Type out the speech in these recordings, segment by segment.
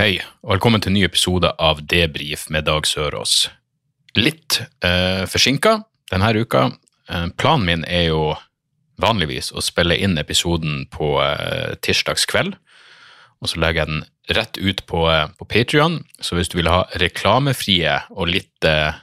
Hei, og velkommen til en ny episode av Debrif med Dag Sørås. Litt eh, forsinka denne uka. Eh, planen min er jo vanligvis å spille inn episoden på eh, tirsdags kveld, og så legger jeg den rett ut på, eh, på Patrion. Så hvis du vil ha reklamefrie og litt eh,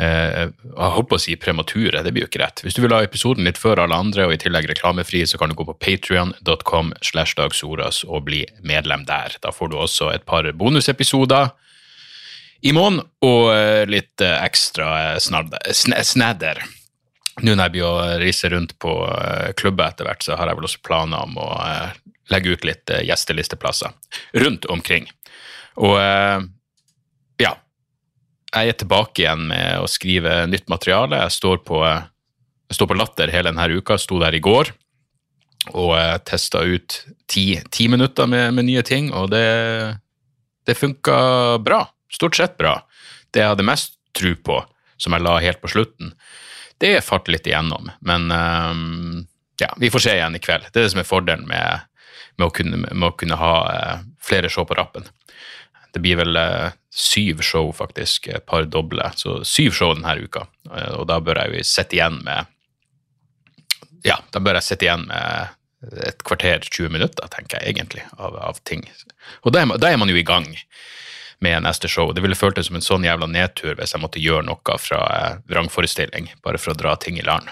Jeg holdt på å si premature, det blir jo ikke rett. Hvis du vil ha episoden litt før alle andre og i tillegg reklamefri, så kan du gå på patrion.com slash dagsoras og bli medlem der. Da får du også et par bonusepisoder i måneden og eh, litt eh, ekstra eh, snadder. Nå når jeg blir å reise rundt på eh, klubber etter hvert, så har jeg vel også planer om å eh, legge ut litt eh, gjestelisteplasser rundt omkring. Og eh, jeg er tilbake igjen med å skrive nytt materiale. Jeg står på, jeg står på Latter hele denne uka, sto der i går og uh, testa ut ti, ti minutter med, med nye ting, og det, det funka bra. Stort sett bra. Det jeg hadde mest tro på, som jeg la helt på slutten, det fart litt igjennom. Men um, ja, vi får se igjen i kveld. Det er det som er fordelen med, med, å, kunne, med å kunne ha eh, flere show på rappen. Det blir vel eh, syv show, faktisk. Et par doble. Så syv show denne uka. Eh, og da bør jeg jo sitte igjen med Ja, da bør jeg sitte igjen med et kvarter, 20 minutter, tenker jeg egentlig, av, av ting. Og da er, er man jo i gang med neste show. Det ville føltes som en sånn jævla nedtur hvis jeg måtte gjøre noe fra eh, vrangforestilling, bare for å dra ting i land.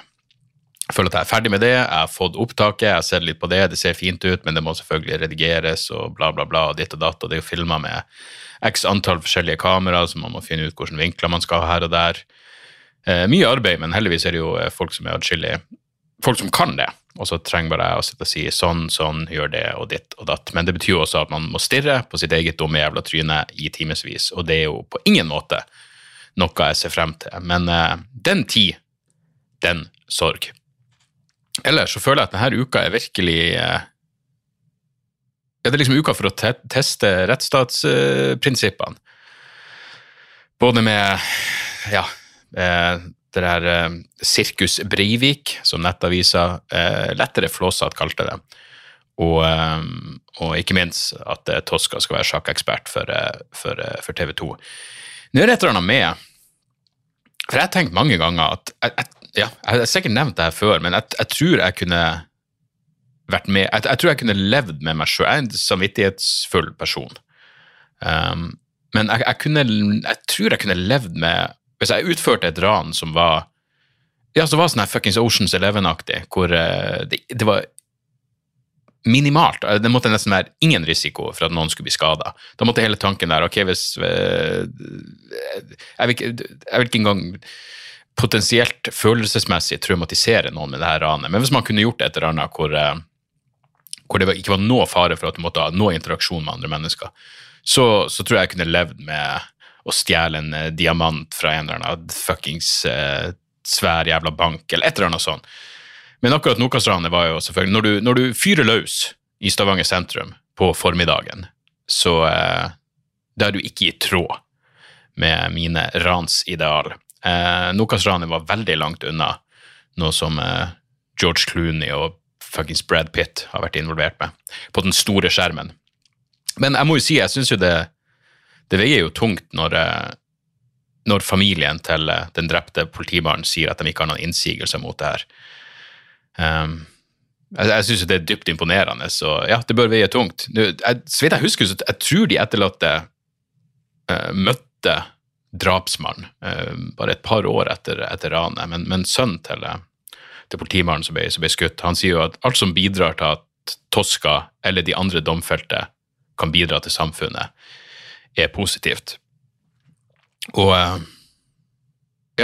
Jeg føler at jeg er ferdig med det, jeg har fått opptaket, jeg sett litt på det, det ser fint ut, men det må selvfølgelig redigeres og bla, bla, bla, og ditt og datt, og det er jo filma med x antall forskjellige kameraer, så man må finne ut hvilke vinkler man skal ha her og der. Eh, mye arbeid, men heldigvis er det jo eh, folk som er atskillig Folk som kan det, og så trenger bare jeg å sitte og si sånn, sånn, gjør det og ditt og datt. Men det betyr jo også at man må stirre på sitt eget dumme jævla tryne i timevis, og det er jo på ingen måte noe jeg ser frem til. Men eh, den tid, den sorg. Ellers så føler jeg at denne uka er virkelig eh, ja, Det er liksom uka for å te teste rettsstatsprinsippene. Både med ja, eh, det der eh, Sirkus Breivik, som Nettavisa lettere flåsete kalte det. Og, og ikke minst at Toska skal være sjakkekspert for, for, for TV 2. Nå er det et eller annet med For jeg har tenkt mange ganger at jeg, jeg, ja, Jeg har sikkert nevnt det her før, men jeg, jeg tror jeg kunne vært med Jeg, jeg tror jeg kunne levd med meg sjøl. Jeg er en samvittighetsfull person. Um, men jeg, jeg, kunne, jeg tror jeg kunne levd med Hvis jeg utførte et ran som var ja, som var sånn her fuckings Oceans Eleven-aktig, hvor uh, det, det var minimalt. Det måtte nesten være ingen risiko for at noen skulle bli skada. Da måtte hele tanken der Ok, hvis uh, Jeg vil ikke, jeg vil ikke engang potensielt følelsesmessig traumatisere noen med det her ranet, men hvis man kunne gjort et eller annet hvor, eh, hvor det ikke var noe fare for at du måtte ha noe interaksjon med andre mennesker, så, så tror jeg jeg kunne levd med å stjele en eh, diamant fra en eller annen fuckings eh, svær jævla bank, eller et eller annet sånt. Men akkurat Nokas-ranet var jo selvfølgelig Når du, når du fyrer løs i Stavanger sentrum på formiddagen, så eh, da er du ikke i tråd med mine ransideal. Eh, Nokas-ranet var veldig langt unna noe som eh, George Clooney og fuckings Brad Pitt har vært involvert med på den store skjermen. Men jeg må jo si, jeg syns jo det, det veier jo tungt når, eh, når familien til eh, den drepte politimannen sier at de ikke har noen innsigelser mot det her. Um, jeg jeg syns det er dypt imponerende, så ja, det bør veie tungt. Nå, jeg, så vidt jeg husker, så jeg tror de etterlatte uh, møtte drapsmannen eh, bare et par år etter, etter ranet, men, men sønnen til, eh, til politimannen som som ble skutt, han sier jo at alt som bidrar til at Toska eller de andre domfelte kan bidra til samfunnet, er positivt. Og eh,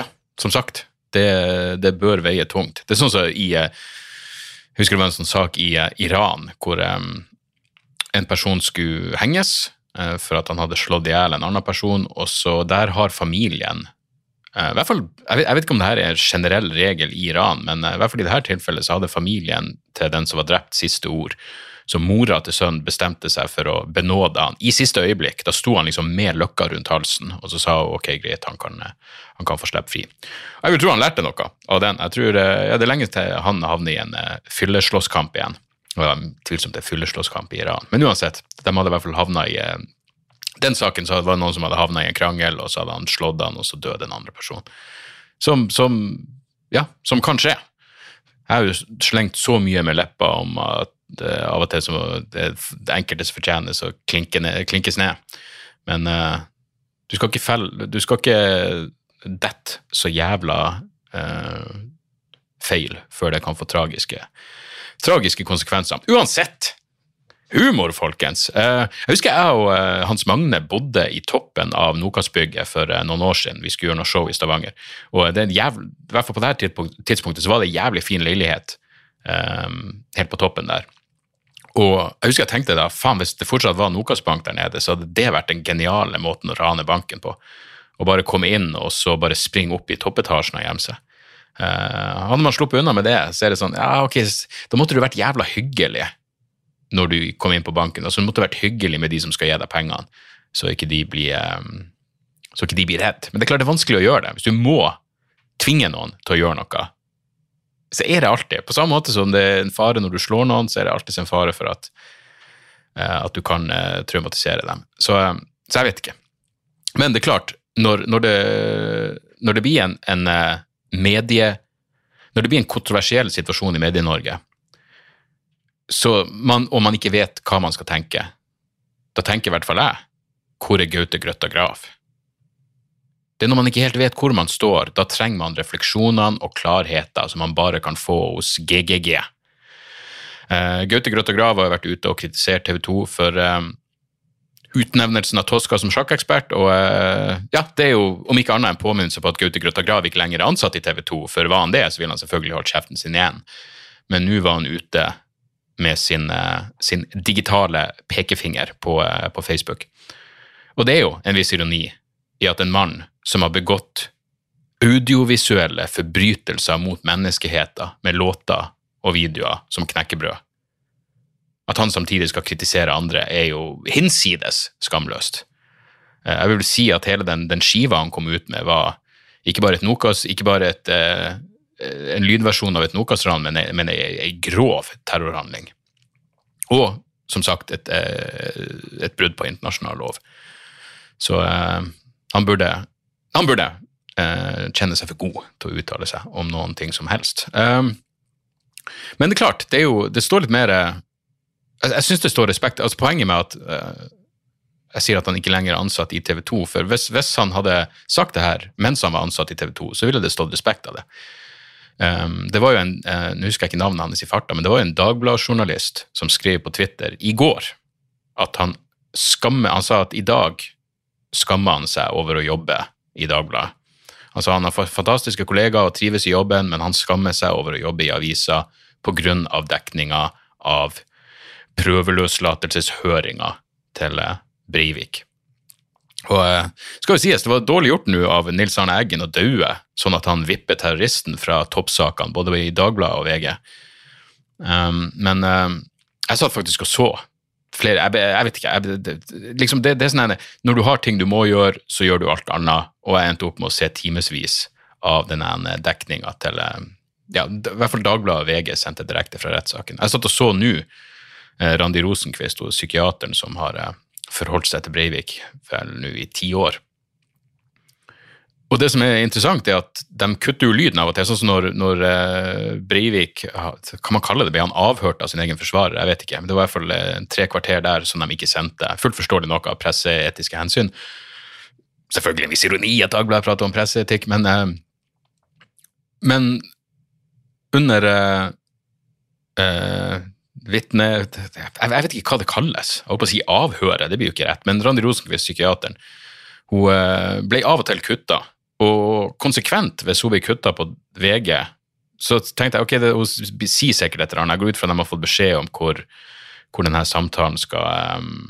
ja, som sagt, det, det bør veie tungt. Det er sånn som i Jeg husker det var en sånn sak i Iran hvor, eh, en person skulle henges for at han hadde slått i hjel en annen person, og så der har familien eh, i hvert fall, jeg vet, ikke om det her er en generell regel i Iran, men eh, i hvert fall i dette tilfellet så hadde familien til den som var drept, siste ord. Så mora til sønnen bestemte seg for å benåde han i siste øyeblikk. Da sto han liksom med løkka rundt halsen, og så sa hun ok, greit, han kan, han kan få slippe fri. Jeg vil tro han lærte noe av den. Jeg tror eh, ja, Det er lenge til han havner i en fylleslåsskamp igjen. Det var tvilsomt en fylleslåsskamp i Iran. Men uansett, de hadde i hvert fall havna i uh, den saken så var det noen som hadde havna i en krangel, og så hadde han slått han, og så døde en andre person. Som, som, ja, som kan skje. Jeg har jo slengt så mye med leppa om at uh, av og til så det, det enkelte som fortjener ned, klinkes ned. Men uh, du skal ikke felle Du skal ikke dette så jævla uh, feil før det kan få tragiske, tragiske konsekvenser. Uansett! Humor, folkens! Uh, jeg husker jeg og Hans Magne bodde i toppen av Nokas-bygget for noen år siden. Vi skulle gjøre noe show i Stavanger. Og det er en jævlig, i hvert fall på dette tidspunktet så var det en jævlig fin leilighet um, helt på toppen der. Og jeg husker jeg tenkte da, faen hvis det fortsatt var Nokas Bank der nede, så hadde det vært den geniale måten å rane banken på. Å bare komme inn og så bare springe opp i toppetasjen og gjemme seg. Uh, hadde man sluppet unna med det, så er det sånn ja, ok, da måtte du vært jævla hyggelig når du kom inn på banken. Altså, du måtte vært hyggelig med de som skal gi deg pengene, så ikke de blir um, så ikke de blir redd. Men det er klart det er vanskelig å gjøre det. Hvis du må tvinge noen til å gjøre noe, så er det alltid På samme måte som det er en fare når du slår noen, så er det alltid en fare for at, uh, at du kan traumatisere dem. Så, så, jeg vet ikke. Men det er klart, når, når, det, når det, blir en, en medie... Når det blir en kontroversiell situasjon i Medie-Norge, og man ikke vet hva man skal tenke, da tenker i hvert fall jeg hvor er Gaute Grøtta grav? Det er når man ikke helt vet hvor man står, da trenger man refleksjonene og klarheter som man bare kan få hos GGG. Uh, eh, Gaute Grøtta Grav har vært ute og kritisert TV 2 for uh, utnevnelsen av Tosca som sjakkekspert, og uh, ja, det er jo om ikke annet en påminnelse på at Gaute Grøtta Grav ikke lenger er ansatt i TV 2, for var han det, så ville han selvfølgelig holdt kjeften sin igjen. Men nå var han ute med sin, sin digitale pekefinger på, på Facebook. Og det er jo en viss ironi i at en mann som har begått audiovisuelle forbrytelser mot menneskeheten med låter og videoer som knekkebrød. At han samtidig skal kritisere andre, er jo hinsides skamløst. Eh, jeg vil si at hele den, den skiva han kom ut med, var ikke bare et Nokas, ikke bare et, eh, en lydversjon av et Nokas-ran, men, men ei grov terrorhandling. Og som sagt et, eh, et brudd på internasjonal lov. Så eh, han burde han burde eh, kjenne seg for god til å uttale seg om noen ting som helst. Eh, men det er klart, det, er jo, det står litt mer Jeg, jeg syns det står respekt altså Poenget med at uh, jeg sier at han ikke lenger er ansatt i TV 2, for hvis, hvis, han hadde sagt det her mens han var ansatt i TV 2, så ville det stått respekt av det. Um, det var jo en, uh, Nå husker jeg ikke navnet hans i farta, men det var jo en Dagbladet-journalist som skrev på Twitter i går at han skammer Han sa at i dag skammer han seg over å jobbe i Dagbladet. Altså, han har fantastiske kollegaer og trives i jobben, men han skammer seg over å jobbe i avisa pga. Dekninga av prøveløslatelseshøringa til eh, Breivik. Og eh, skal jo sies, Det var dårlig gjort nå av Nils Arne Eggen å daue, sånn at han vipper terroristen fra toppsakene, både i Dagbladet og VG. Um, men um, jeg satt faktisk og så flere Jeg, jeg vet ikke. Jeg, det, liksom det, det, er sånn Når du har ting du må gjøre, så gjør du alt annet. Og jeg endte opp med å se timevis av denne dekninga til ja, i hvert fall Dagbladet og VG sendte direkte fra rettssaken. Jeg satt og så nå Randi Rosenquist, psykiateren som har eh, forholdt seg til Breivik nå i ti år. Og det som er interessant, er at de kutter jo lyden av og til. sånn som når, når uh, Breivik Kan man kalle det? Ble han avhørt av sin egen forsvarer? Jeg vet ikke. Men det var i hvert fall tre kvarter der som de ikke sendte. Fullt forståelig nok av presseetiske hensyn. Selvfølgelig en viss ironi at Dagbladet prater om presseetikk, men Men under vitne... Jeg, vet ikke hva det kalles. Jeg holdt på å si avhøret, det blir jo ikke rett. Men Randi Rosenquist, psykiateren, hun ble av og til kutta og konsekvent, hvis hun blir kutta på VG, så tenkte jeg ok, det, hun sier sikkert et eller annet. Jeg går ut fra at de har fått beskjed om hvor, hvor denne samtalen skal um,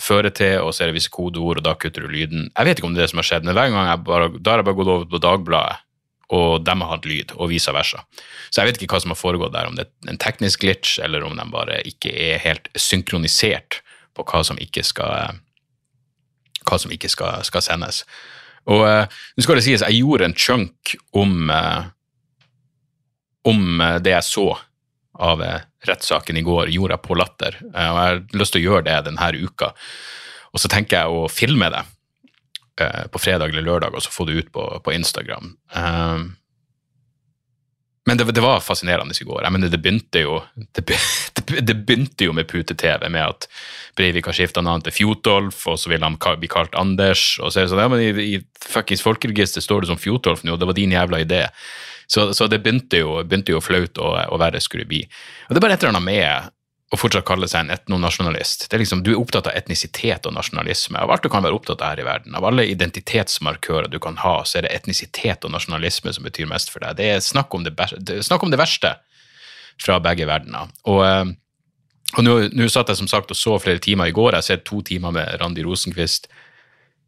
føre til, og så er det visse kodeord, og da kutter du lyden. Jeg vet ikke om det er det som har skjedd, men hver gang jeg bare, da har jeg bare gått over på Dagbladet, og de har hatt lyd, og vice versa. Så jeg vet ikke hva som har foregått der, om det er en teknisk glitch, eller om de bare ikke er helt synkronisert på hva som ikke skal, som ikke skal, skal sendes. Og uh, nå skal det sies, jeg gjorde en chunk om, uh, om uh, det jeg så av rettssaken i går, gjorde jeg på Latter. og jeg har lyst til å gjøre det denne uka. Og så tenker jeg å filme det på fredag eller lørdag, og så få det ut på, på Instagram. Men det, det, var fascinerende i går. Jeg mener, det begynte jo det, det begynte jo med pute-TV, med at Breivik har skifta navn til Fjotolf, og så vil han bli kalt Anders. Og så er det sånn, ja, men i, i fuckings folkeregister står det som Fjotolf nå, det var din jævla idé. Så, så det begynte jo, begynte jo flaut å, å være skrubi. Og det er bare et eller annet med og fortsatt kalle seg en etnonasjonalist. Det er liksom, Du er opptatt av etnisitet og nasjonalisme. Av alt du kan være opptatt av her i verden, av alle identitetsmarkører du kan ha, så er det etnisitet og nasjonalisme som betyr mest for deg. Det er snakk om det, snakk om det verste fra begge verdener. Og, eh, og nå, satt jeg som sagt og så flere timer i går. Jeg har sett to timer med Randi Rosenquist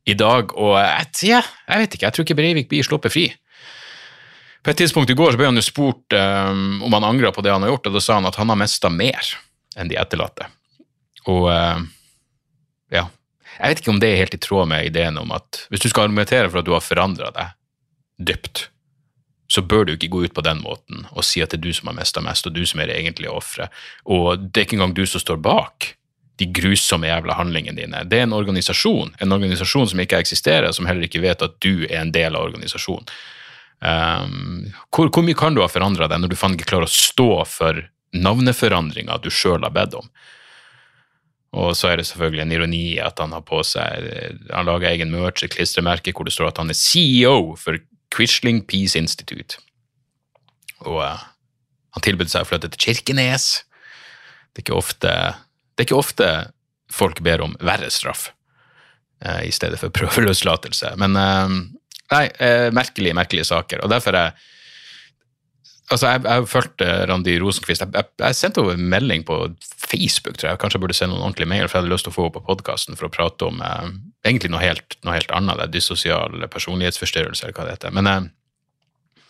i dag, og jeg, jeg vet ikke, jeg tror ikke Breivik blir sluppet fri. På et tidspunkt i går så ble han jo spurt um, om han angra på det han har gjort, og da sa han at han har mista mer enn de etterlatte. Og uh, ja, jeg vet ikke om det er helt i tråd med ideen om at hvis du skal argumentere for at du har forandra deg dypt, så bør du ikke gå ut på den måten og si at det er du som har mista mest, og du som er det egentlige offeret. Og det er ikke engang du som står bak de grusomme jævla handlingene dine. Det er en organisasjon, en organisasjon som ikke eksisterer, som heller ikke vet at du er en del av organisasjonen. Um, hvor, hvor, mye kan du ha forandra deg når du faen ikke klarer å stå for navneforandringa du sjøl har bedt om? Og så er det selvfølgelig en ironi at han har på seg Han lager egen merch, et klistremerke hvor det står at han er CEO for Quisling Peace Institute. Og uh, han tilbød seg å flytte til Kirkenes. Det er ikke ofte, det er ikke ofte folk ber om verre straff uh, i stedet for prøveløslatelse. Men uh, Nei, merkelige, merkelige saker. Og derfor er Altså, jeg har fulgt eh, Randi Rosenquist. Jeg, jeg, jeg, sendte henne en melding på Facebook, tror jeg. Kanskje jeg burde sende noen ordentlig mail, for jeg hadde lyst til å få henne på podkasten for å prate om eh, egentlig noe helt, noe helt annet. Det er dyssosial personlighetsforstyrrelse, eller hva det heter. Men, eh,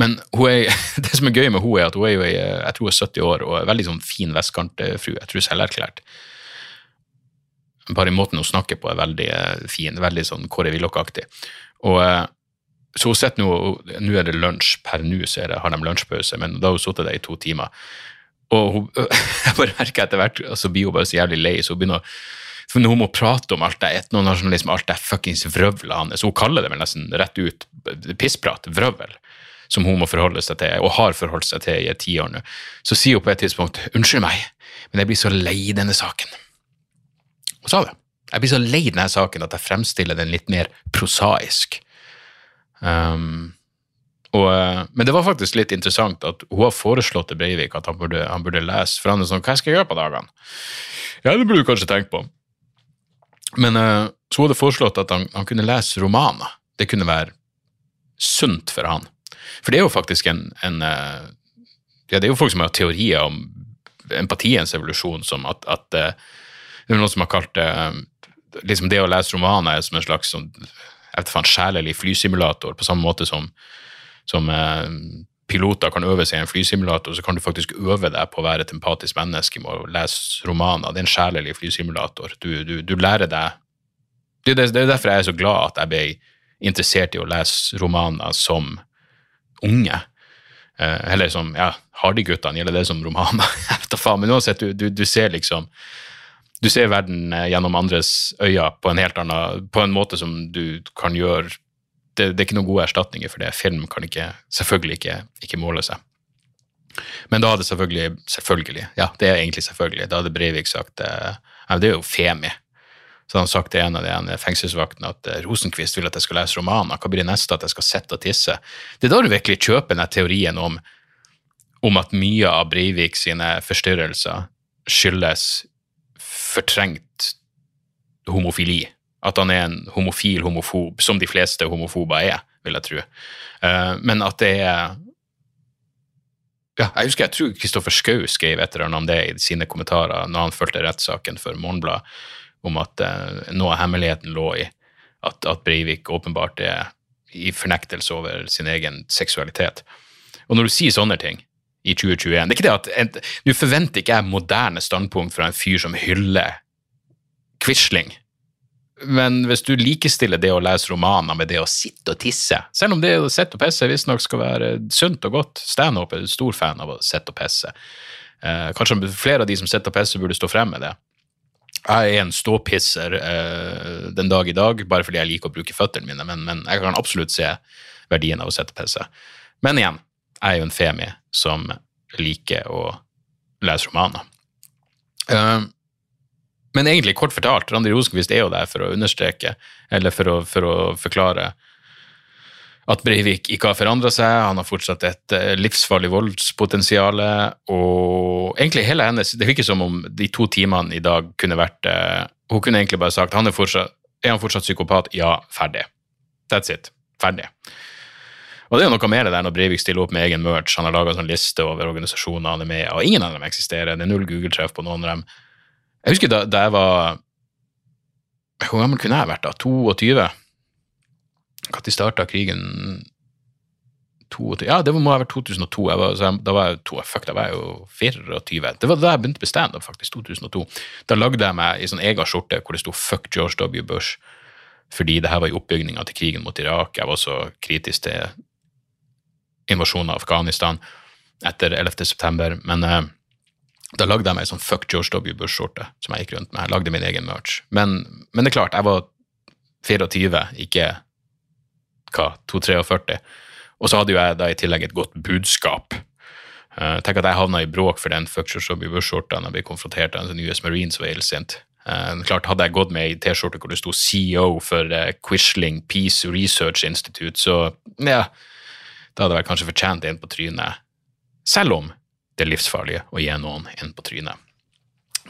men er, det som er gøy med henne, er at hun er jo jeg tror hun er 70 år og er veldig sånn fin vestkantfrue. Jeg tror selverklært. Bare i måten hun snakker på er veldig eh, fin, veldig sånn Kåre Willoch-aktig. Og eh, så hun sitter nå Nå er det lunsj, per nå så det, har de lunsjpause, men da har hun sittet der i to timer. Og hun, jeg bare merker etter hvert så blir hun bare så jævlig lei, så hun begynner å for når hun må prate om alt det etnonasjonalisme, alt det fuckings vrøvlet hans, hun kaller det vel nesten rett ut pissprat, vrøvel, som hun må forholde seg til, og har forholdt seg til i et tiår nå, så sier hun på et tidspunkt 'Unnskyld meg, men jeg blir så lei denne saken'. Hun sa det. Jeg blir så lei denne saken at jeg fremstiller den litt mer prosaisk. Um, og, eh, men det var faktisk litt interessant at hun har foreslått til Breivik at han burde, han burde lese. For han er sånn Hva skal jeg gjøre på dagene? Ja, det burde du kanskje tenke på. Men uh, så hadde foreslått at han, han, kunne lese romaner. Det kunne være sunt for han. For det er jo faktisk en, en uh, ja, Det er jo folk som har teorier om empatiens evolusjon, som at, at uh, det er noen som har kalt det liksom det å lese romaner er som en slags sånn, jeg faen, sjelelig flysimulator, på samme måte som, som eh, piloter kan øve seg i en flysimulator, så kan du faktisk øve deg på å være et empatisk menneske med å lese romaner. Det er en sjelelig flysimulator. Du, du, du lærer deg det, det, det, er derfor jeg er så glad at jeg ble interessert i å lese romaner som unge. Eh, eller som ja, Hardy-guttene, gjelder det som romaner? Men uansett, du, du, du ser liksom du ser verden eh, gjennom andres øyne på en helt annen, på en måte som du kan gjøre det, det er ikke noen gode erstatninger for det. Film kan ikke, selvfølgelig ikke, ikke måle seg. Men da hadde selvfølgelig selvfølgelig, ja, det er egentlig selvfølgelig, da hadde Breivik sagt eh, Det er jo Femi. Så hadde han sagt til en av de fengselsvaktene at Rosenkvist vil at jeg skal lese romaner. Hva blir det neste? At jeg skal sitte og tisse? Det er da du virkelig kjøper den teorien om, om at mye av Breivik sine forstyrrelser skyldes fortrengt homofili. At han er en homofil homofob, som de fleste homofober er, vil jeg tro. Uh, men at det er ja, jeg husker jeg tror Kristoffer Schou skrev et eller annet om det i sine kommentarer når han fulgte rettssaken for Morgenbladet, om at uh, noe av hemmeligheten lå i at, at, Breivik åpenbart er i fornektelse over sin egen seksualitet. Og når du sier sånne ting i 2021 det er ikke det at, Du forventer ikke jeg moderne standpunkt fra en fyr som hyller Quisling men hvis du likestiller det å lese romaner med det å sitte og tisse, selv om det å sitte og pisse visstnok skal være sunt og godt, standup er stor fan av å sitte og pisse. Eh, kanskje flere av de som sitter og pisser, burde stå frem med det. Jeg er en ståpisser eh, den dag i dag, bare fordi jeg liker å bruke føttene mine, men, men jeg kan absolutt se verdien av å sitte og pisse. Men igjen, jeg er jo en femi som liker å lese romaner. Uh, men egentlig, kort fortalt, Randi Rosenquist er jo der for å understreke, eller for å, for å forklare, at Breivik ikke har forandra seg, han har fortsatt et uh, livsfarlig voldspotensial. Og egentlig hele hennes Det virker som om de to timene i dag kunne vært uh, Hun kunne egentlig bare sagt han er, fortsatt, er han fortsatt psykopat? Ja, ferdig. That's it. Ferdig. Og det er jo noe mer det der når Breivik stiller opp med egen merch. Han har laga sånn liste over organisasjoner han er med og ingen av dem eksisterer. Det er null Google-treff på noen av dem. Jeg husker da, da jeg var Hvor gammel kunne jeg vært da? 22? Når starta krigen? 22. Ja, det må ha vært 2002. Var, jeg, da var jeg, to, fuck, da var jeg jo 24. Det var da jeg begynte med standup, faktisk. 2002. Da lagde jeg meg i sånn egen skjorte hvor det sto 'fuck George W. Bush', fordi det her var i oppbygninga til krigen mot Irak. Jeg var så kritisk til invasjonen av Afghanistan etter 11. september. Men eh, da lagde jeg meg ei sånn fuck George W. Bush-skjorte som jeg gikk rundt med. Jeg lagde min egen merch. Men, men, det er klart, jeg var 24, ikke hva, 2-43. Og så hadde jo jeg da i tillegg et godt budskap. Uh, tenk at jeg havna i bråk for den fuck George W. Bush-skjorta når jeg ble konfrontert av en US Marines var illsint. Uh, klart, Hadde jeg gått med ei T-skjorte hvor det sto CEO for uh, Quisling Peace Research Institute, så ja, da hadde jeg kanskje fortjent en på trynet. Selv om det er livsfarlige å gi noen inn på trynet.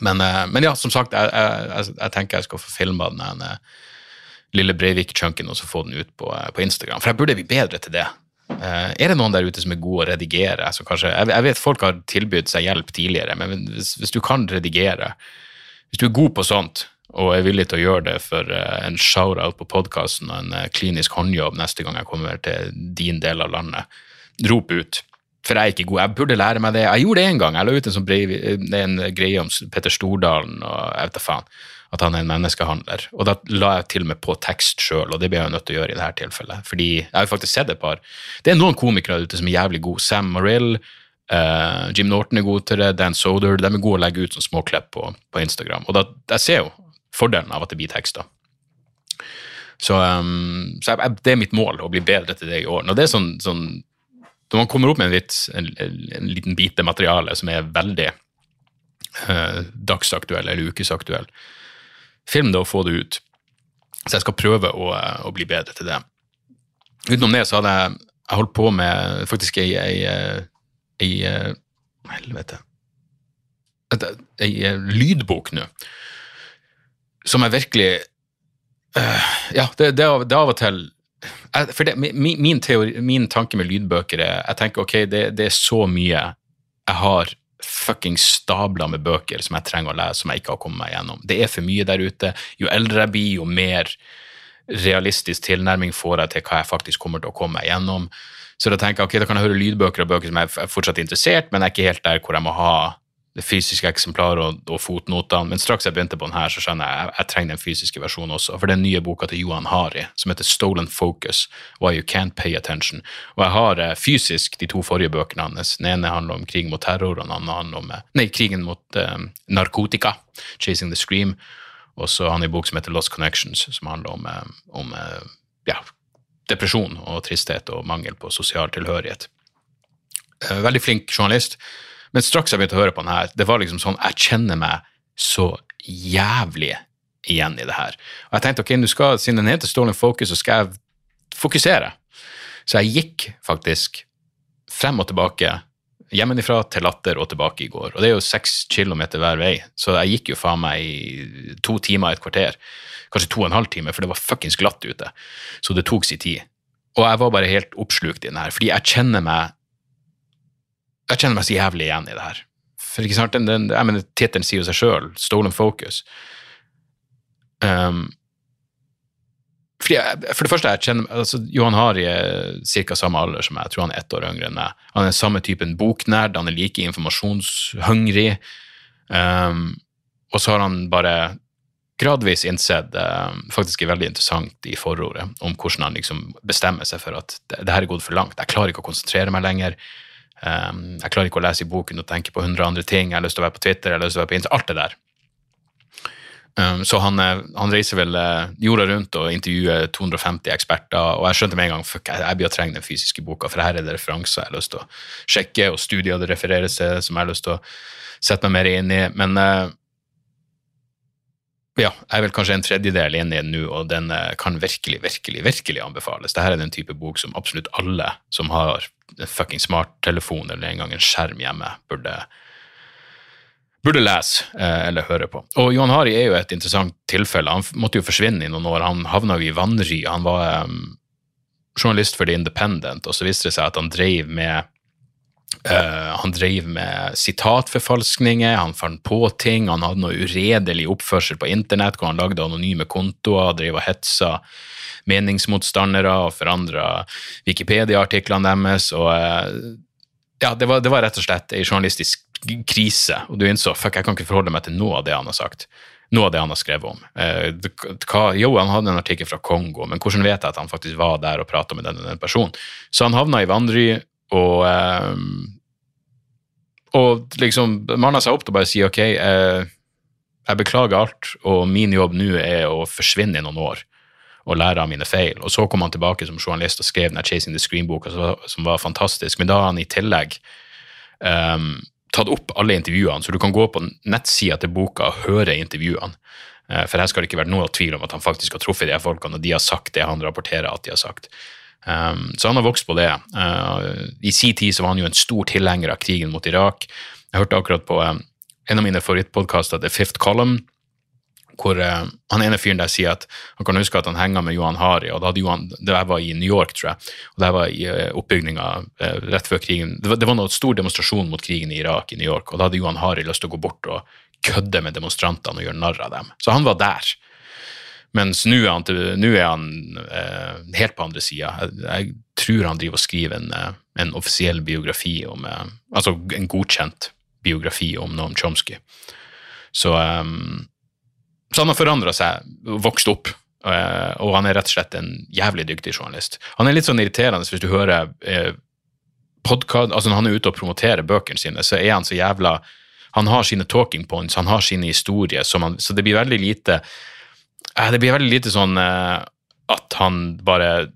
Men, eh, men ja, som sagt, jeg, jeg, jeg, tenker jeg skal få filma den eh, lille Breivik-chunken og så få den ut på, eh, på, Instagram. For jeg burde bli bedre til det. Er det noen der ute som er gode å redigere? Kanskje, jeg, vet folk har tilbudt seg hjelp tidligere, men hvis, hvis, du kan redigere, hvis du er god på sånt og er villig til å gjøre det for en shout-out på podkasten og en klinisk håndjobb neste gang jeg kommer til din del av landet, rop ut for jeg er ikke god. Jeg burde lære meg det. Jeg gjorde det en gang. Jeg la ut en, sånn brev, en greie om Petter Stordalen og jeg vet da faen, at han er en menneskehandler. Og da la jeg til og med på tekst sjøl, og det ble jeg nødt til å gjøre i dette tilfellet. Fordi jeg har faktisk sett et par. Det er noen komikere ute som er jævlig gode. Sam Morrill, uh, Jim Norton er god til det, Dan Soder. De er gode å legge ut som småklipp på, på, Instagram. Og da, jeg ser jo fordelen av at det blir tekster. Så, um, så jeg, det er mitt mål, å bli bedre til det i år. Når det sånn, sånn når man kommer opp med en, vits, en, en liten bit materiale som er veldig uh, dagsaktuell eller ukesaktuell, film det og få det ut. Så jeg skal prøve å, uh, å, bli bedre til det. Utenom det så hadde jeg, jeg holdt på med faktisk ei, ei, eh, ei Helvete. Ei, ei lydbok nå, som jeg virkelig uh, Ja, det, det av og til for det, min, teori, min, tanke med lydbøker er jeg tenker ok, det, det er så mye jeg har fucking stabler med bøker som jeg trenger å lese, som jeg ikke har kommet meg gjennom. Det er for mye der ute. Jo eldre jeg blir, jo mer realistisk tilnærming får jeg til hva jeg faktisk kommer til å komme meg gjennom. Så da tenker jeg ok, da kan jeg høre lydbøker og bøker som jeg er fortsatt interessert, men jeg er ikke helt der hvor jeg må ha fysiske eksemplaret og, og, fotnotene. Men straks jeg begynte på den her, så skjønner jeg, jeg trenger den fysiske versjonen også. For den nye boka til Johan Hari, som heter Stolen Focus, Why You Can't Pay Attention. Og jeg har eh, fysisk de to forrige bøkene hans. Den ene handler om krig mot terror, og den andre handler om eh, nei, krigen mot eh, narkotika, Chasing the Scream. Og så har han en bok som heter Lost Connections, som handler om, eh, om eh, ja, depresjon og tristhet og mangel på sosial tilhørighet. Eh, veldig flink journalist. Men straks jeg begynte å høre på den her, det var liksom sånn Jeg kjenner meg så jævlig igjen i det her. Og jeg tenkte ok, du skal, siden den heter Stolen Focus, så skal jeg fokusere. Så jeg gikk faktisk frem og tilbake hjemmefra til Latter og tilbake i går. Og det er jo seks kilometer hver vei, så jeg gikk jo faen meg i to timer, et kvarter. Kanskje to og en halv time, for det var fuckings glatt ute. Så det tok sin tid. Og jeg var bare helt oppslukt i den her, fordi jeg kjenner meg Jeg kjenner meg så jævlig igjen i det her. For ikke sant, den, den, jeg mener, Tittelen sier jo seg sjøl, 'Stolen Focus'. Um, jeg, for det første, jeg kjenner, altså, Johan Hari er ca. samme alder som meg. Jeg tror han er ett år yngre enn meg. Han er samme typen boknerd, han er like informasjonshungrig. Um, og så har han bare gradvis innsett uh, faktisk er veldig interessant i forordet om hvordan han liksom bestemmer seg for at det, det her er gått for langt. Jeg klarer ikke å konsentrere meg lenger. Um, jeg klarer ikke å lese i boken og tenke på hundre andre ting. Jeg har lyst til å være på Twitter, jeg har lyst til å være på Insta, alt det der. Um, så han, eh, han, reiser vel uh, jorda rundt og intervjuer 250 eksperter, og jeg skjønte med en gang fuck, jeg, jeg blir å trenge den fysiske boka, for her er det referanser jeg har lyst til å sjekke, og studier det refereres til som jeg har lyst til å sette meg mer inn i. Men uh, ja, jeg er vel kanskje en tredjedel inn i den nå, og den eh, kan virkelig, virkelig, virkelig anbefales. Dette er den type bok som absolutt alle som har en fucking smarttelefon eller en gang en skjerm hjemme, burde, burde lese eh, eller høre på. Og Johan Hari er jo et interessant tilfelle. Han måtte jo forsvinne i noen år. Han havna jo i vanry. Han var um, journalist for The Independent, og så viste det seg at han drev med Uh, han drev med sitatforfalskninger, han fant på ting, han hadde noe uredelig oppførsel på internett hvor han lagde anonyme kontoer, drev og hetsa meningsmotstandere og forandra Wikipedia-artiklene deres. og uh, ja, det var, det var, rett og slett ei journalistisk krise, og du innså fuck, jeg kan ikke forholde meg til noe av det han har sagt. Noe av det han har skrevet om. Uh, hva, jo, han hadde en artikkel fra Kongo, men hvordan vet jeg at han faktisk var der og prata med den, den personen? Så han havna i vandry og, um, og liksom manna seg opp til å bare si ok, jeg, jeg beklager alt, og min jobb nå er å forsvinne i noen år og lære av mine feil. Og så kom han tilbake som journalist og skrev den Chasing the Screen-boka, som var fantastisk. Men da har han i tillegg um, tatt opp alle intervjuene, så du kan gå på nettsida til boka og høre intervjuene. For her skal det ikke være noe tvil om at han faktisk har truffet de folkene, og de har sagt det han rapporterer at de har sagt. Um, så han har vokst på det. Uh, I sin tid så var han jo en stor tilhenger av krigen mot Irak. Jeg hørte akkurat på um, en av mine favorittpodkaster, The Fifth Column, hvor uh, han ene fyren der sier at han kan huske at han henga med Johan Hari, og da hadde Johan, det var i New York, tror jeg, og det var i uh, oppbygninga rett før krigen det var, det var noe stor demonstrasjon mot krigen i Irak i New York, og da hadde Johan Hari lyst til å gå bort og kødde med demonstrantene og gjøre narr av dem. Så han var der. Mens nå er han, til, er han eh, helt på andre sida. Jeg, jeg, tror han driver og skriver en, eh, en offisiell biografi om eh, Altså en godkjent biografi om Noam Chomsky. Så, um, så han har forandra seg, vokst opp, uh, og han er rett og slett en jævlig dyktig journalist. Han er litt sånn irriterende hvis du hører uh, podkast altså Når han er ute og promoterer bøkene sine, så er han så jævla Han har sine talking points, han har sine historier, man, så det blir veldig lite det blir veldig lite sånn eh, at han bare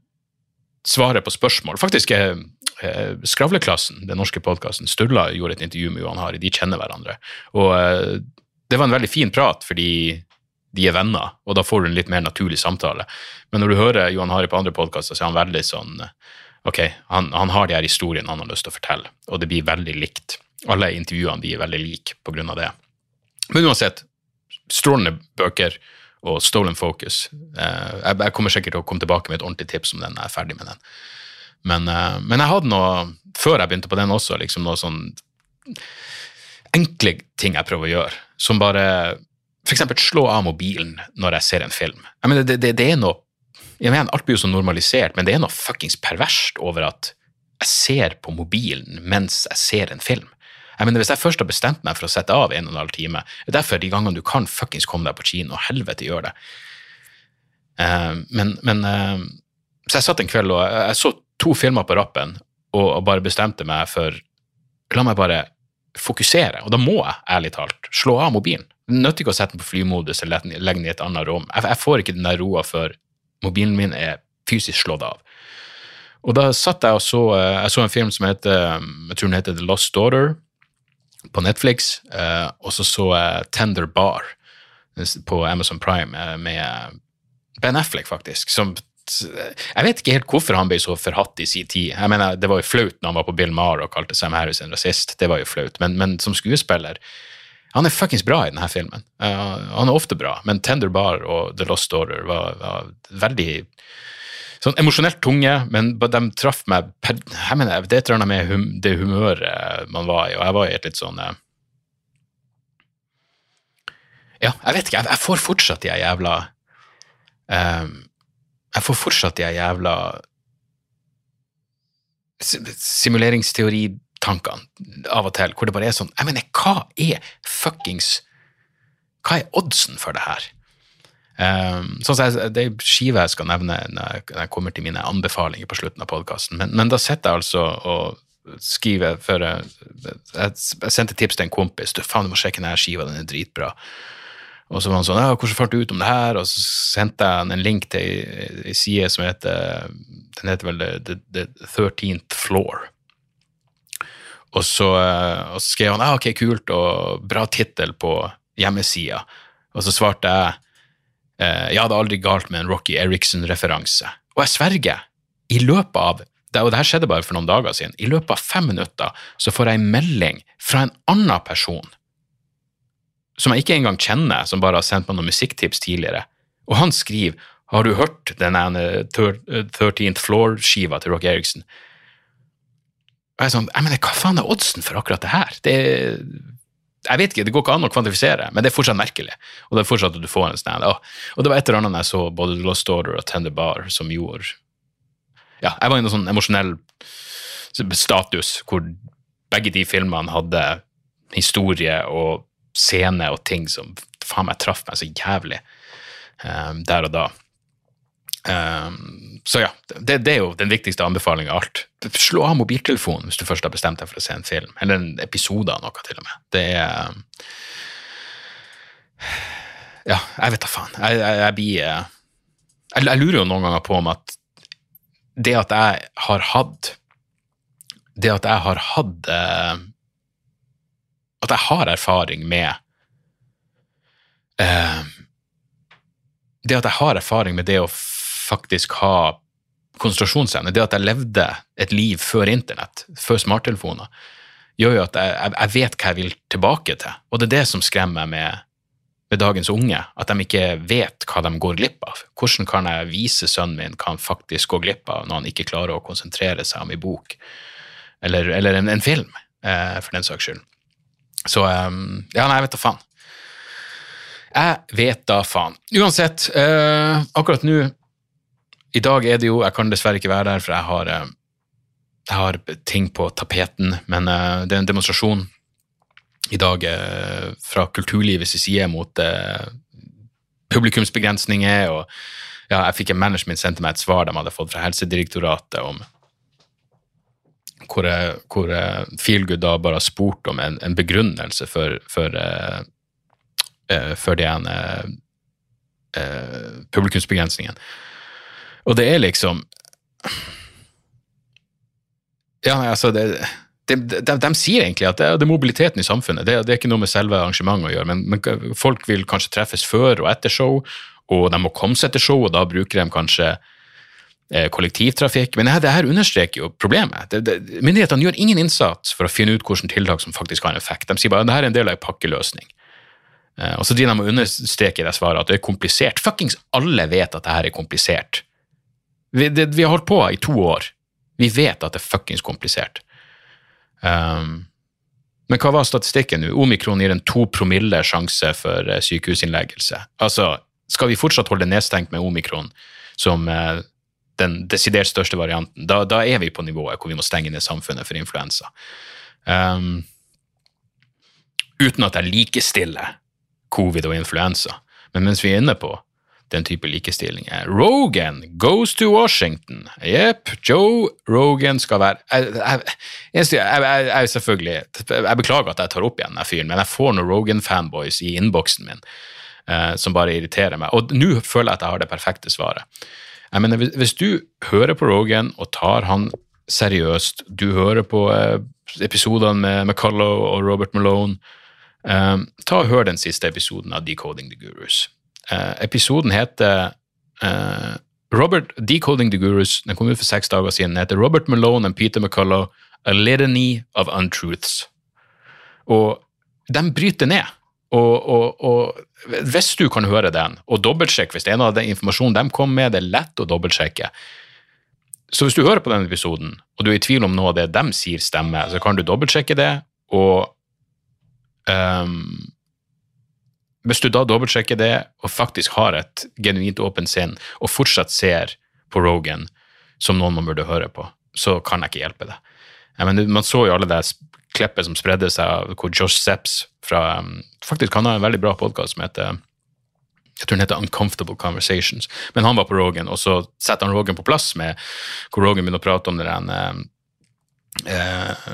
svarer på spørsmål. Faktisk er eh, Skravleklassen, den norske podkasten, Sturla gjorde et intervju med Johan Hari. De kjenner hverandre. Og eh, det var en veldig fin prat, fordi de er venner, og da får du en litt mer naturlig samtale. Men når du hører Johan Hari på andre podkaster, så er han veldig sånn Ok, han, han har de her historiene han har lyst til å fortelle, og det blir veldig likt. Alle intervjuene blir veldig like på grunn av det. Men uansett, strålende bøker og Stolen Focus. Eh, jeg, kommer sikkert til å komme tilbake med et ordentlig tips om den når jeg er ferdig med den. Men, eh, men, jeg hadde noe, før jeg begynte på den også, liksom noe sånn enkle ting jeg prøver å gjøre. Som bare f.eks. slå av mobilen når jeg ser en film. Jeg mener, det, det, det er noe jeg mener, Alt blir jo så normalisert, men det er noe fuckings perverst over at jeg ser på mobilen mens jeg ser en film. Jeg mener, Hvis jeg først har bestemt meg for å sette av en og en halv time, det er derfor de gangene du kan fuckings komme deg på kino, helvete gjør det. Uh, men, men uh, Så jeg satt en kveld og jeg så to filmer på rappen og, og bare bestemte meg for La meg bare fokusere, og da må jeg ærlig talt slå av mobilen. Det nytter ikke å sette den på flymodus eller legge den i et annet rom. Jeg, jeg får ikke den der roa før mobilen min er fysisk slått av. Og da satt jeg og så eh, Jeg så en film som heter jeg tror den heter The Lost Daughter på Netflix. Uh, og så så jeg Tender Bar på Amazon Prime uh, med Ben Affleck, faktisk. som jeg vet ikke helt hvorfor han ble så forhatt i sin tid. Jeg mener, Det var jo flaut når han var på Bill Maher og kalte Sam Harris en rasist. Det var jo flaut. Men, men som skuespiller Han er fuckings bra i denne filmen. Uh, han er ofte bra, men Tender Bar og The Lost Order var, var veldig sånn emosjonelt tunge, men de traff meg jeg mener, Det er et med hum, det humøret man var i, og jeg var i et litt sånn eh, Ja, jeg vet ikke, jeg, jeg får fortsatt de jævla um, Jeg får fortsatt de jævla simuleringsteoritankene av og til, hvor det bare er sånn Jeg mener, hva er fuckings Hva er oddsen for det her? Um, sånn jeg, Det er skive jeg skal nevne når jeg, kommer til mine anbefalinger på slutten av podkasten, men, men, da sitter jeg altså og skriver for Jeg, jeg sendte tips til en kompis. Du, faen, du må sjekke denne skiva, den er dritbra. Og så var han sånn ja, 'Hvordan fant du ut om det her?' Og så sendte jeg han en link til ei side som heter Den heter vel The, 13th Floor. Og så, og så skrev han ja, ok, kult og bra tittel på hjemmesida. Og så svarte jeg eh, ja, det er aldri galt med en Rocky Eriksen-referanse. Og jeg sverger, i løpet av og det her skjedde bare for noen dager siden, i løpet av fem minutter så får jeg en melding fra en annen person som jeg ikke engang kjenner, som bare har sendt meg noen musikktips tidligere. Og han skriver har du hørt den 13th Floor-skiva til Rock Eriksen? Og jeg er sånn, jeg mener, Hva faen er oddsen for akkurat det her? Det er, jeg vet ikke, Det går ikke an å kvantifisere, men det er fortsatt merkelig. Og det er fortsatt at du får en sånn, og det var et eller annet jeg så både Lost Order og Tender Bar som gjorde Ja, jeg var i en sånn emosjonell status hvor begge de filmene hadde historie og scene og ting som faen meg traff meg så jævlig um, der og da. Um, så ja, det, det, er jo den viktigste anbefalinga av alt. Slå av mobiltelefonen hvis du først har bestemt deg for å se en film, eller en episode av noe, til og med. Det er um, Ja, jeg vet da faen. Jeg, jeg, jeg blir jeg, jeg, lurer jo noen ganger på om at det at jeg har hatt Det at jeg har hatt uh, At jeg har erfaring med eh, Det at jeg har erfaring med det å faktisk ha konsentrasjonsevne, det at jeg levde et liv før internett, før smarttelefoner, gjør jo at jeg, jeg, vet hva jeg vil tilbake til. Og det er det som skremmer meg med, med, dagens unge, at de ikke vet hva de går glipp av. Hvordan kan jeg vise sønnen min hva han faktisk går glipp av når han ikke klarer å konsentrere seg om en bok, eller, eller en, en, film, eh, for den saks skyld. Så um, ja, nei, jeg vet da faen. Jeg vet da faen. Uansett, eh, akkurat nå i dag er det jo Jeg kan dessverre ikke være der, for jeg har, eh, jeg har ting på tapeten. Men uh, det er en demonstrasjon i dag uh, fra kulturlivets side mot publikumsbegrensninger. og ja, Jeg fikk en management sendte meg et svar de hadde fått fra Helsedirektoratet om hvor, hvor Feelgood da bare har spurt om en, en begrunnelse for, for, for den publikumsbegrensningen. Og det er liksom Ja, altså det, de, de, de, sier egentlig at det, det er mobiliteten i samfunnet. Det, det, er ikke noe med selve arrangementet å gjøre, men, men, folk vil kanskje treffes før og etter show, og de må komme seg til show, og da bruker de kanskje eh, kollektivtrafikk. Men det her, det understreker jo problemet. myndighetene gjør ingen innsats for å finne ut hvilke tiltak som faktisk har en effekt. De sier bare at dette er en del av en pakkeløsning. Eh, og så driver de og understreker i det svaret at det er komplisert. Fuckings alle vet at dette er komplisert. Vi, det, vi, har holdt på i to år. Vi vet at det er fuckings komplisert. Um, men hva var statistikken nå? Omikron gir en to promille sjanse for uh, sykehusinnleggelse. Altså, skal vi fortsatt holde nedstengt med omikron som uh, den desidert største varianten, da, da, er vi på nivået hvor vi må stenge ned samfunnet for influensa. Um, uten at jeg likestiller covid og influensa. Men mens vi er inne på den type likestilling. Rogan goes to Washington. Jepp, Joe Rogan skal være Jeg, jeg, jeg, jeg selvfølgelig Jeg beklager at jeg tar opp igjen den fyren, men jeg får noen Rogan-fanboys i innboksen min eh, som bare irriterer meg. Og nå føler jeg at jeg har det perfekte svaret. Jeg mener, hvis, hvis du hører på Rogan og tar han seriøst, du hører på eh, episodene med McCullough og Robert Malone, eh, ta og hør den siste episoden av Decoding the Gurus. Uh, episoden heter uh, Robert Decoding the Gurus. Den kom ut for seks dager siden. Den heter Robert Malone and Peter McCullough, A Litany of Untruths. Og de bryter ned. Og, og, og, hvis du kan høre den, og dobbeltsjekke hvis det er en av den informasjonen de kom med, det er lett å dobbeltsjekke. Så hvis du hører på den episoden, og du er i tvil om noe av det de sier stemmer, så kan du dobbeltsjekke det, og ehm, hvis du da dobbeltsjekker det, og faktisk har et genuint åpent sinn, og fortsatt ser på Rogan som noen man burde høre på, så kan jeg ikke hjelpe det. Ja, men man så jo alle det klippet som spredde seg hvor Josh Sepps fra um, Faktisk, han har en veldig bra podkast som heter jeg tror den heter Uncomfortable Conversations. Men han var på Rogan, og så setter han Rogan på plass med hvor Rogan begynner å prate om det der eh,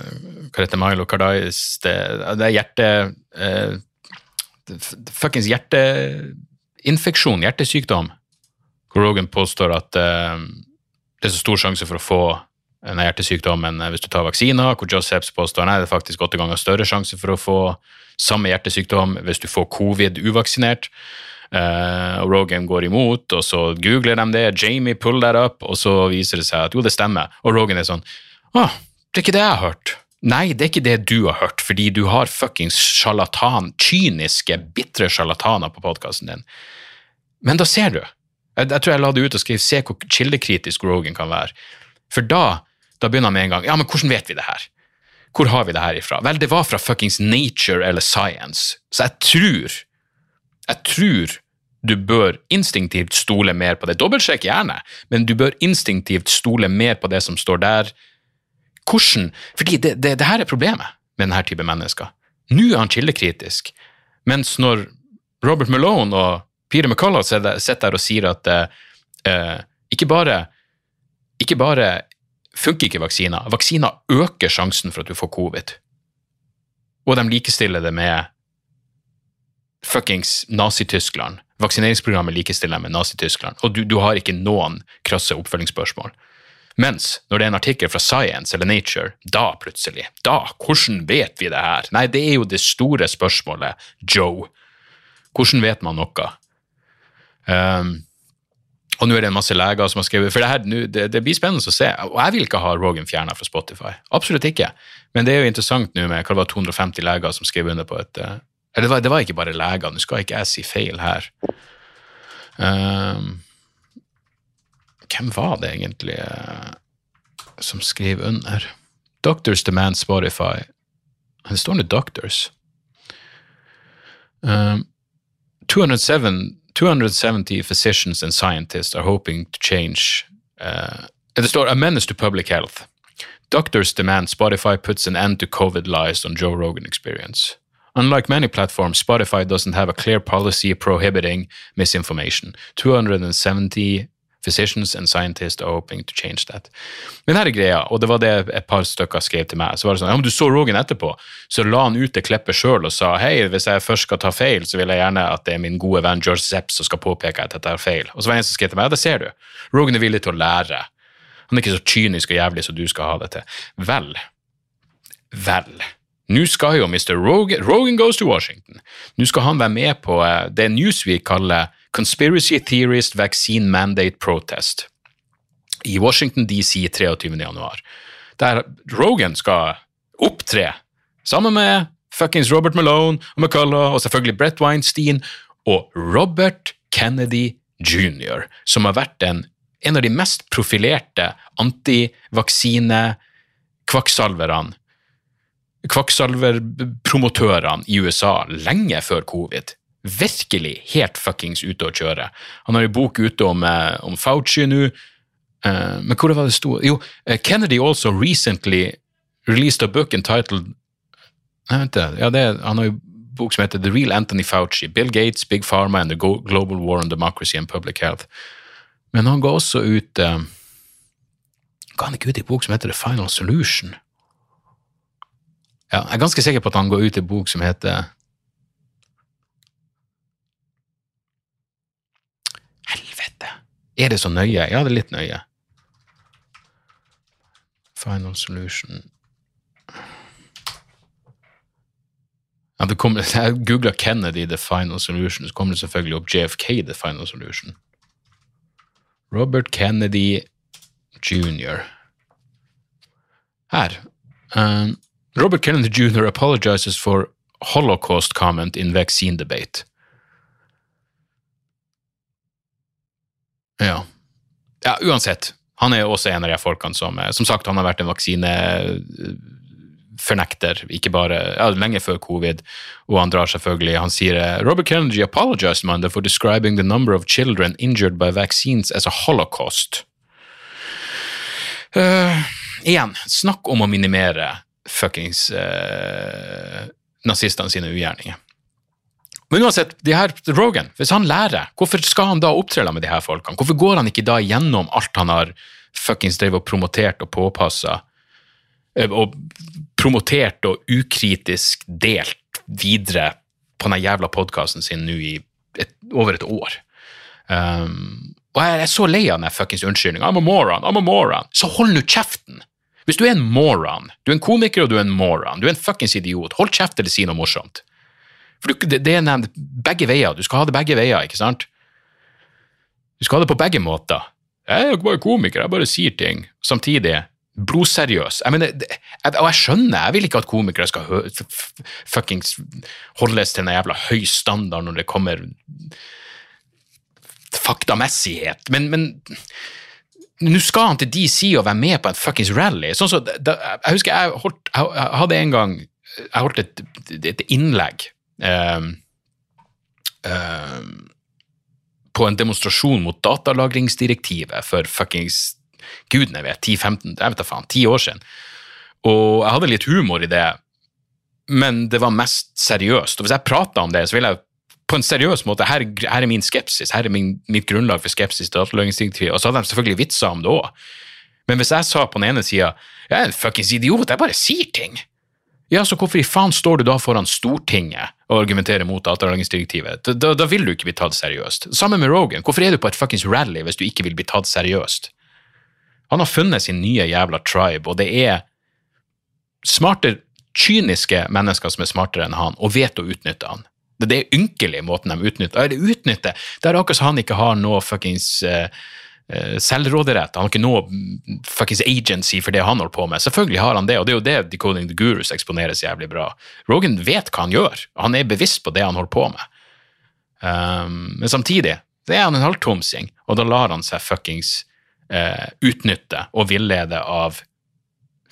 Hva heter Milo Cardais Det, det er hjerte... Eh, Fuckings hjerteinfeksjon, hjertesykdom. Hvor Rogan påstår at uh, det er så stor sjanse for å få denne hjertesykdommen hvis du tar vaksiner, hvor Josephs påstår nei, det er faktisk åtte ganger større sjanse for å få samme hjertesykdom hvis du får covid uvaksinert. Uh, og Rogan går imot, og så googler de det, Jamie pull that up, og så viser det seg at jo, det stemmer. Og Rogan er sånn Å, det er ikke det jeg har hørt. Nei, det er ikke det du har hørt, fordi du har fuckings sjarlatan, kyniske, bitre sjarlataner på podkasten din. Men da ser du. Jeg, jeg, tror jeg la det ut og skrev 'se hvor kildekritisk Rogan kan være'. For da, da begynner han med en gang 'ja, men hvordan vet vi det her'? Hvor har vi det her ifra? Vel, det var fra fuckings Nature eller Science. Så jeg tror jeg tror du bør instinktivt stole mer på det. Dobbeltsjekk gjerne, men du bør instinktivt stole mer på det som står der. Hvordan? Fordi det, det, det her er problemet med denne type mennesker. Nå er han kildekritisk, mens når Robert Malone og Peter McCullough sitter der og sier at eh, ikke bare ikke bare funker ikke vaksiner, vaksiner øker sjansen for at du får covid. Og de likestiller det med fuckings Nazi-Tyskland. Vaksineringsprogrammet likestiller dem med Nazi-Tyskland, og du, du, har ikke noen krasse oppfølgingsspørsmål. Mens når det er en artikkel fra Science eller Nature, da plutselig, da, hvordan vet vi det her? Nei, det er jo det store spørsmålet, Joe. Hvordan vet man noe? Um, og nå er det en masse leger som har skrevet For det, her, det, det blir spennende å se. Og jeg vil ikke ha Rogan fjerna fra Spotify. Absolutt ikke. Men det er jo interessant nå med hva det var 250 leger som skrev under på et uh, eller det var, det var, ikke bare leger, nå skal ikke jeg si feil her. Um, hvem var det egentlig uh, som under? Doctors demand Spotify. Det står nå Doctors. Um, 207, 270 physicians and scientists are hoping to change uh, Det står A menace to public health. Doctors demand Spotify puts an end to COVID lies on Joe Rogan experience. Unlike many platforms, Spotify doesn't have a clear policy prohibiting misinformation. 270 physicians and scientists are hoping to change that. Men her er greia, og det var det et par stykker skrev til meg. Så var det sånn, ja, om du så Rogan etterpå, så la han ut det klippet sjøl og sa hei, hvis jeg først skal ta feil, så vil jeg gjerne at det er min gode venn George Zepp som skal påpeke at dette er feil. Og så var det en som skrev til meg, ja, det ser du. Rogan er villig til å lære. Han er ikke så kynisk og jævlig som du skal ha det til. Vel, vel. Nå skal jo Mr. Rogan, Rogan Goes to Washington. Nå skal han være med på eh, det Newsweek kaller Conspiracy Theorist Vaccine Mandate Protest i Washington DC 23.1. Der Rogan skal opptre sammen med fuckings Robert Malone og McCullough og selvfølgelig Brett Weinstein og Robert Kennedy jr., som har vært en, en av de mest profilerte antivaksine-kvakksalverne kvakksalverpromotørene i USA lenge før covid. Virkelig helt fuckings ute å kjøre. Han har en bok ute om, eh, om Fauci nå. Uh, men hvor var det sto? Jo, uh, Kennedy also recently released a book entitled Nei, vent ja, det, Han har jo bok som heter The Real Anthony Fauci. Bill Gates, Big Pharma and the Global War on Democracy and Public Health. Men han ga også ut uh, Ga han ikke ut en bok som heter The Final Solution? Ja, jeg er ganske sikker på at han går ut en bok som heter Helvete! Er det så nøye? Ja, det er litt nøye. Final solution ja, det kom, Jeg googla Kennedy the final solution, så kommer det selvfølgelig opp JFK the final solution. Robert Kennedy jr. Her. Um, Robert Kennedy Jr. apologizes for Holocaust comment in vaccine debate. Ja. ja, uansett. Han er jo også en av de folkene som eh, Som sagt, han har vært en vaksinefornekter, ikke bare ja, lenge før covid, og han drar selvfølgelig Han sier eh, Robert Kennedy apologized Monday for describing the number of children injured by vaccines as a holocaust. Uh, igjen, snakk om å minimere fuckings uh, sine ugjerninger. Men uansett, de her, Rogan, hvis han lærer, hvorfor skal han da opptre med de her folkene? Hvorfor går han ikke da gjennom alt han har fuckings drevet og promotert og påpassa, og promotert og ukritisk delt videre på den jævla podkasten sin nå i et, over et år? Um, og jeg er så lei av den fuckings unnskyldninga. I'm a moron, I'm a moron. Så hold nå kjeften! Hvis du er en moron, du er en komiker og du er en moron, du er en fuckings idiot, hold kjeft eller si noe morsomt. For det, det er nevnt begge veier. Du skal ha det begge veier, ikke sant? Du skal ha det på begge måter. Jeg er jo ikke bare komiker, jeg bare sier ting. Samtidig blodseriøs. Jeg mener, jeg, og jeg skjønner, jeg vil ikke at komikere skal fuckings holdes til en jævla høy standard når det kommer faktamessighet, men, men nå skal han til DC og være med på en fuckings rally. Sånn så, da, jeg husker jeg, holdt, jeg, hadde en gang jeg holdt et, et innlegg på en demonstrasjon mot datalagringsdirektivet for fuckings gudene vet, 10-15, jeg vet da faen, 10 år siden. Og jeg hadde litt humor i det, men det var mest seriøst. Og hvis jeg prata om det, så ville jeg på en seriøs måte her, her er min skepsis, her er min, mitt grunnlag for skepsis til datalagringsdirektivet. Og så hadde de selvfølgelig vitser om det òg. Men hvis jeg sa på den ene sida jeg er en fuckings idiot, jeg bare sier ting, ja, så hvorfor i faen står du da foran Stortinget og argumenterer mot datalagringsdirektivet? Da, da, vil du ikke bli tatt seriøst. Sammen med Rogan, hvorfor er du på et fuckings rally hvis du ikke vil bli tatt seriøst? Han har funnet sin nye jævla tribe, og det er smarte, kyniske mennesker som er smartere enn han, og vet å utnytte han. Det er ynkelig måten de utnytter. Eller utnytter, det er akkurat som han ikke har noe fuckings uh, selvråderett. Han har ikke noe fuckings agency for det han holder på med. Selvfølgelig har han det, og det er jo det Decoding the Gurus eksponeres jævlig bra. Rogan vet hva han gjør. Han er bevisst på det han holder på med. Um, men samtidig, det er han en halvtomsing, og da lar han seg fuckings uh, utnytte og villede av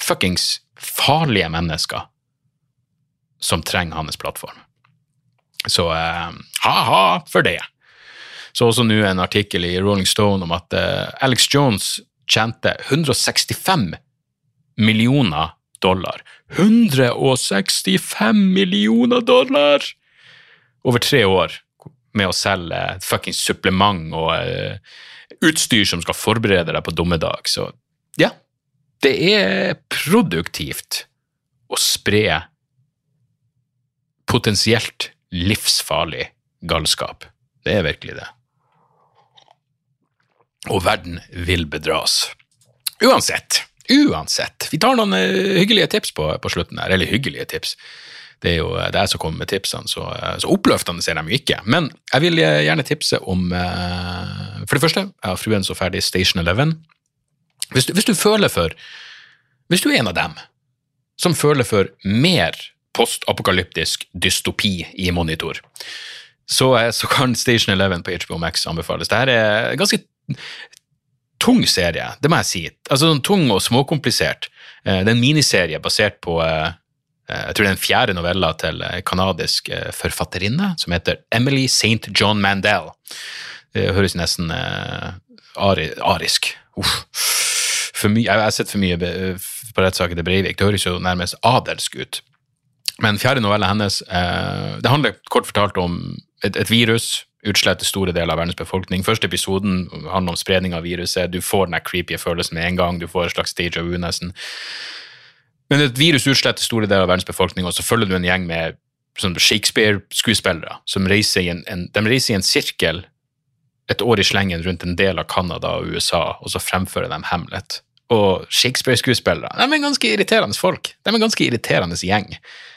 fuckings farlige mennesker som trenger hans plattform. Så uh, ha-ha for det. Så også nå en artikkel i Rolling Stone om at eh, Alex Jones tjente 165 millioner dollar. 165 millioner dollar! Over tre år med å selge fuckings supplement og uh, utstyr som skal forberede deg på dommedag. Så ja, det er produktivt å spre potensielt livsfarlig galskap. Det er virkelig det. Og verden vil bedras. Uansett, uansett. Vi tar noen uh, hyggelige tips på, på, slutten her. Eller hyggelige tips. Det er jo det er jeg som kommer med tipsene, så, uh, så oppløftende ser de jo ikke. Men jeg vil gjerne tipse om For det første, jeg har fruen så ferdig Station Eleven. Hvis du, hvis du føler for Hvis du er en av dem som føler for mer postapokalyptisk dystopi i monitor. Så, eh, så, kan Station Eleven på HBO Max anbefales. Dette er ganske tung serie, det må jeg si. Altså sånn Tung og småkomplisert. Eh, det er en miniserie basert på eh, jeg tror det er en fjerde novella til kanadisk forfatterinne som heter Emily St. John Mandel. Det høres nesten ari, arisk Uff. Mye, jeg har sett for mye på rettssaken til Breivik. Det høres jo nærmest adelsk ut. Men fjerde novella hennes eh, det handler kort fortalt om et, et virus. Utsletter store deler av verdens befolkning. Første episoden handler om spredning av viruset. Du får den creepy følelsen med en gang. Du får et slags stage of nesten. Men et virus utsletter store deler av verdens befolkning, og så følger du en gjeng med sånn Shakespeare-skuespillere som reiser i en, en, de reiser i en sirkel et år i slengen rundt en del av Canada og USA, og så fremfører de Hamlet. Og Shakespeare-skuespillere de er ganske irriterende folk. De er en ganske irriterende gjeng.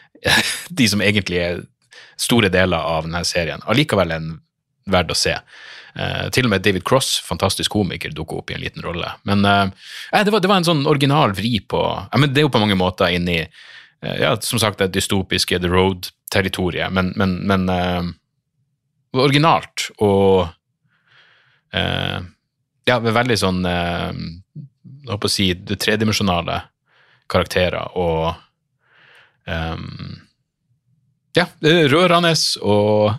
de som egentlig er store deler av denne serien. Allikevel en verd å se. Uh, til og med David Cross, fantastisk komiker, dukker opp i en liten rolle. Men uh, det, var, det, var, en sånn original vri på ja, men Det er jo på mange måter inni uh, ja, som sagt, det dystopiske The Road-territoriet, men, men, men originalt og ja, veldig sånn eh, Jeg på å si det tredimensjonale karakterer og um, Ja, rørende og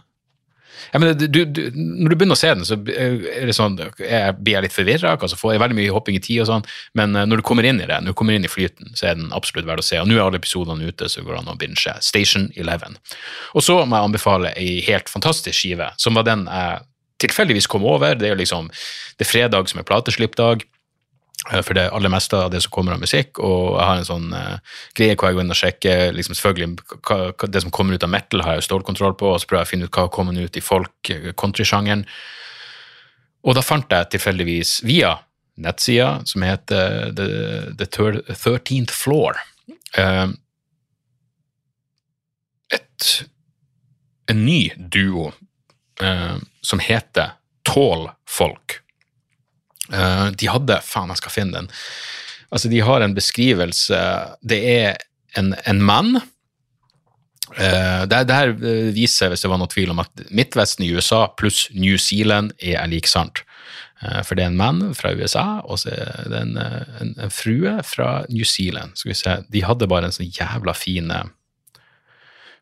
ja, men du, du, Når du begynner å se den, så er det sånn, jeg blir jeg litt forvirra. Altså får jeg veldig mye hopping i tid, og sånn, men eh, når du kommer inn i det, når du kommer inn i flyten, så er den absolutt verdt å se. Og Nå er alle episodene ute, så går det an å binge. Station 11. Og så må jeg anbefale ei helt fantastisk skive, som var den jeg tilfeldigvis kom over. Det er liksom det er fredag som er plateslippdag. Eh, for det aller meste av det som kommer av musikk, og jeg har en sånn uh, greie hvor jeg går inn og sjekker liksom selvfølgelig hva, hva, Det som kommer ut av metal, har jeg jo stålkontroll på, og så prøver jeg å finne ut hva som kommer ut i folk-countrysjangeren. Og da fant jeg tilfeldigvis, via nettsida som heter The, The 13th Floor uh, et, En ny duo uh, som heter Tall Folk. Uh, de hadde Faen, jeg skal finne den. Altså, de har en beskrivelse Det er en, en mann. Uh, det, det, her viser, hvis det var noe tvil om, at Midtvesten i USA pluss New Zealand er lik sant. For det er en mann fra USA, og så er det en, en, en, frue fra New Zealand. Skal vi se, De hadde bare en sånn jævla fin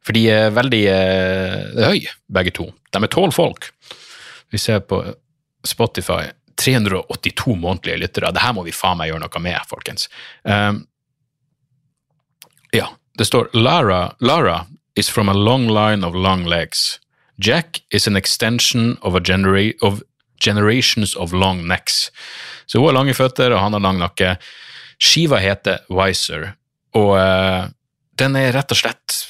For de er veldig uh, høye, begge to. De er tolv folk. Vi ser på Spotify 382 månedlige lyttere. Det her må vi faen meg gjøre noe med, folkens. Um, ja, det står Lara, Lara is from a long line of long legs. Jack is an extension of, a genera of generations of long necks. Så hun har lange føtter, og han har lang nakke. Skiva heter Wiser, og uh, den er rett og slett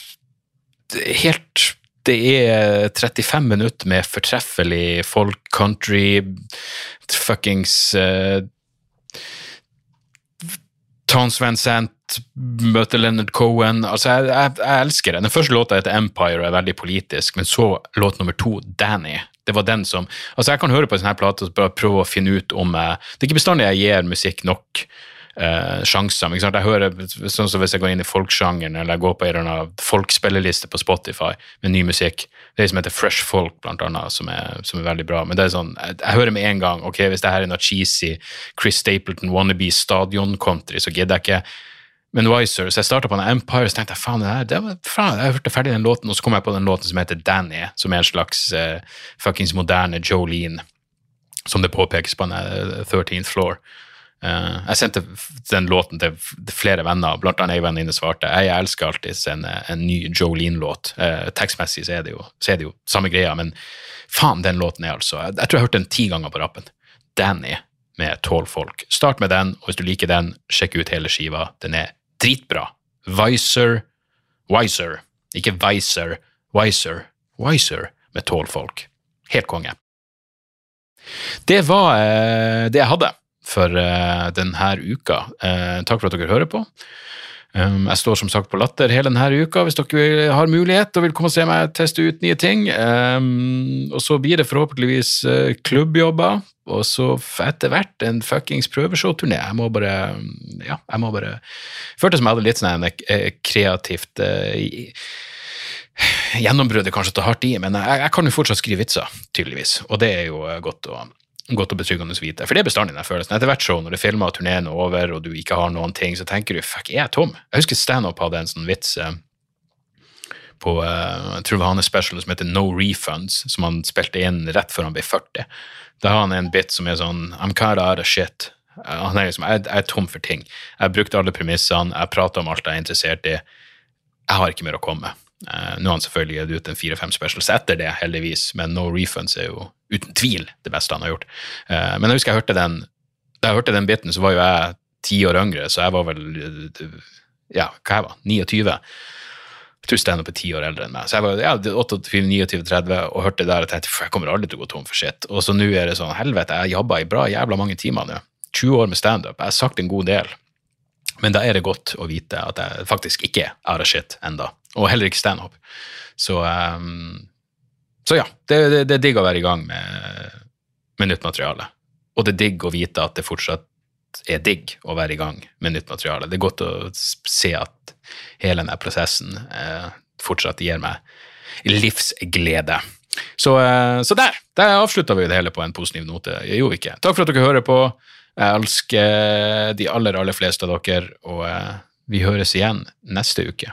helt det er 35 minutter med fortreffelig folk, country, fuckings uh, Towns Van Sant møter Leonard Cohen. Altså, jeg, jeg, jeg, elsker det. Den første låta heter Empire og er veldig politisk, men så låt nummer to, Danny. Det var den som Altså, jeg kan høre på en sånn her plate og bare prøve å finne ut om jeg Det er ikke bestandig jeg gir musikk nok uh, sjanser. Jeg hører, sånn som Hvis jeg går inn i folksjangeren eller jeg går på en folkspilleliste på Spotify med ny musikk, det er som heter Fresh Folk, blant annet, som er, som er veldig bra. Men det er sånn, jeg, jeg hører med en gang ok, hvis det her er noe cheesy Chris Stapleton wannabe stadion-country, så gidder jeg ikke. Men Wiser, så jeg starta på en Empire, så tenkte jeg faen, det her, det var, faen, jeg hørte ferdig den låten, og så kom jeg på den låten som heter Danny, som er en slags uh, fuckings moderne Jolene, som det påpekes på den 13th Floor. Uh, jeg sendte den låten til flere venner, blant annet ei venninne svarte jeg elsker alltid en, en ny Jolene-låt. Uh, tekstmessig så så er det jo samme greia, men faen, den låten er altså Jeg, tror jeg har hørt den ti ganger på rappen. Danny med Tall Folk. Start med den, og hvis du liker den, sjekk ut hele skiva. Den er dritbra. Wiser Wiser. Ikke Wiser. Wiser. Wiser med Tall Folk. Helt konge. Det var uh, det jeg hadde for uh, denne uka. Uh, takk for at dere hører på. Um, jeg står som sagt på Latter hele denne uka hvis dere har mulighet og vil komme og se meg teste ut nye ting. Um, og så blir det forhåpentligvis uh, klubbjobber, og så etter hvert en fuckings prøveshowturné. Jeg må bare Ja, jeg må bare Føltes som jeg hadde litt sånn kreativt Gjennombrudd er kanskje tar hardt i, men jeg, jeg kan jo fortsatt skrive vitser, tydeligvis. Og det er jo godt å godt og betryggende vite. For det er bestandig den følelsen. Etter hvert show, når du filmer og turneen er over, og du ikke har noen ting, så tenker du fuck, er jeg tom? Jeg husker standup hadde en sånn vits eh, på eh, jeg tror det var hans special som heter No Refunds, som han spilte inn rett før han ble 40. Da har han en bit som er sånn I'm kind of out of shit. Uh, han er liksom, jeg, jeg, er tom for ting. Jeg har brukt alle premissene, jeg prater om alt jeg er interessert i. Jeg har ikke mer å komme med. Uh, nå har han selvfølgelig gitt ut en fire-fem specials etter det, heldigvis, men No Refunds er jo uten tvil det beste han har gjort. Uh, men jeg husker jeg hørte den da jeg hørte den biten, så var jo jeg ti år yngre, så jeg var vel ja, hva jeg var, 29. Jeg tror standup er ti år eldre enn meg. Så jeg var ja, 28, 29, 30 og hørte det der og tenkte jeg kommer aldri til å gå tom for shit. Og så nå er det sånn, helvete, jeg jobba i bra jævla mange timer nå. 20 år med standup. Jeg har sagt en god del. Men da er det godt å vite at jeg faktisk ikke er out of shit enda. Og heller ikke standup. Så, um, så ja, det, er digg å være i gang med, med, nytt materiale. Og det er digg å vite at det fortsatt er digg å være i gang med nytt materiale. Det er godt å se at hele denne prosessen eh, fortsatt gir meg livsglede. Så, eh, så der, der avslutta vi det hele på en positiv note. Jeg gjorde ikke. Takk for at dere hører på. Jeg elsker de aller, aller fleste av dere, og eh, vi høres igjen neste uke.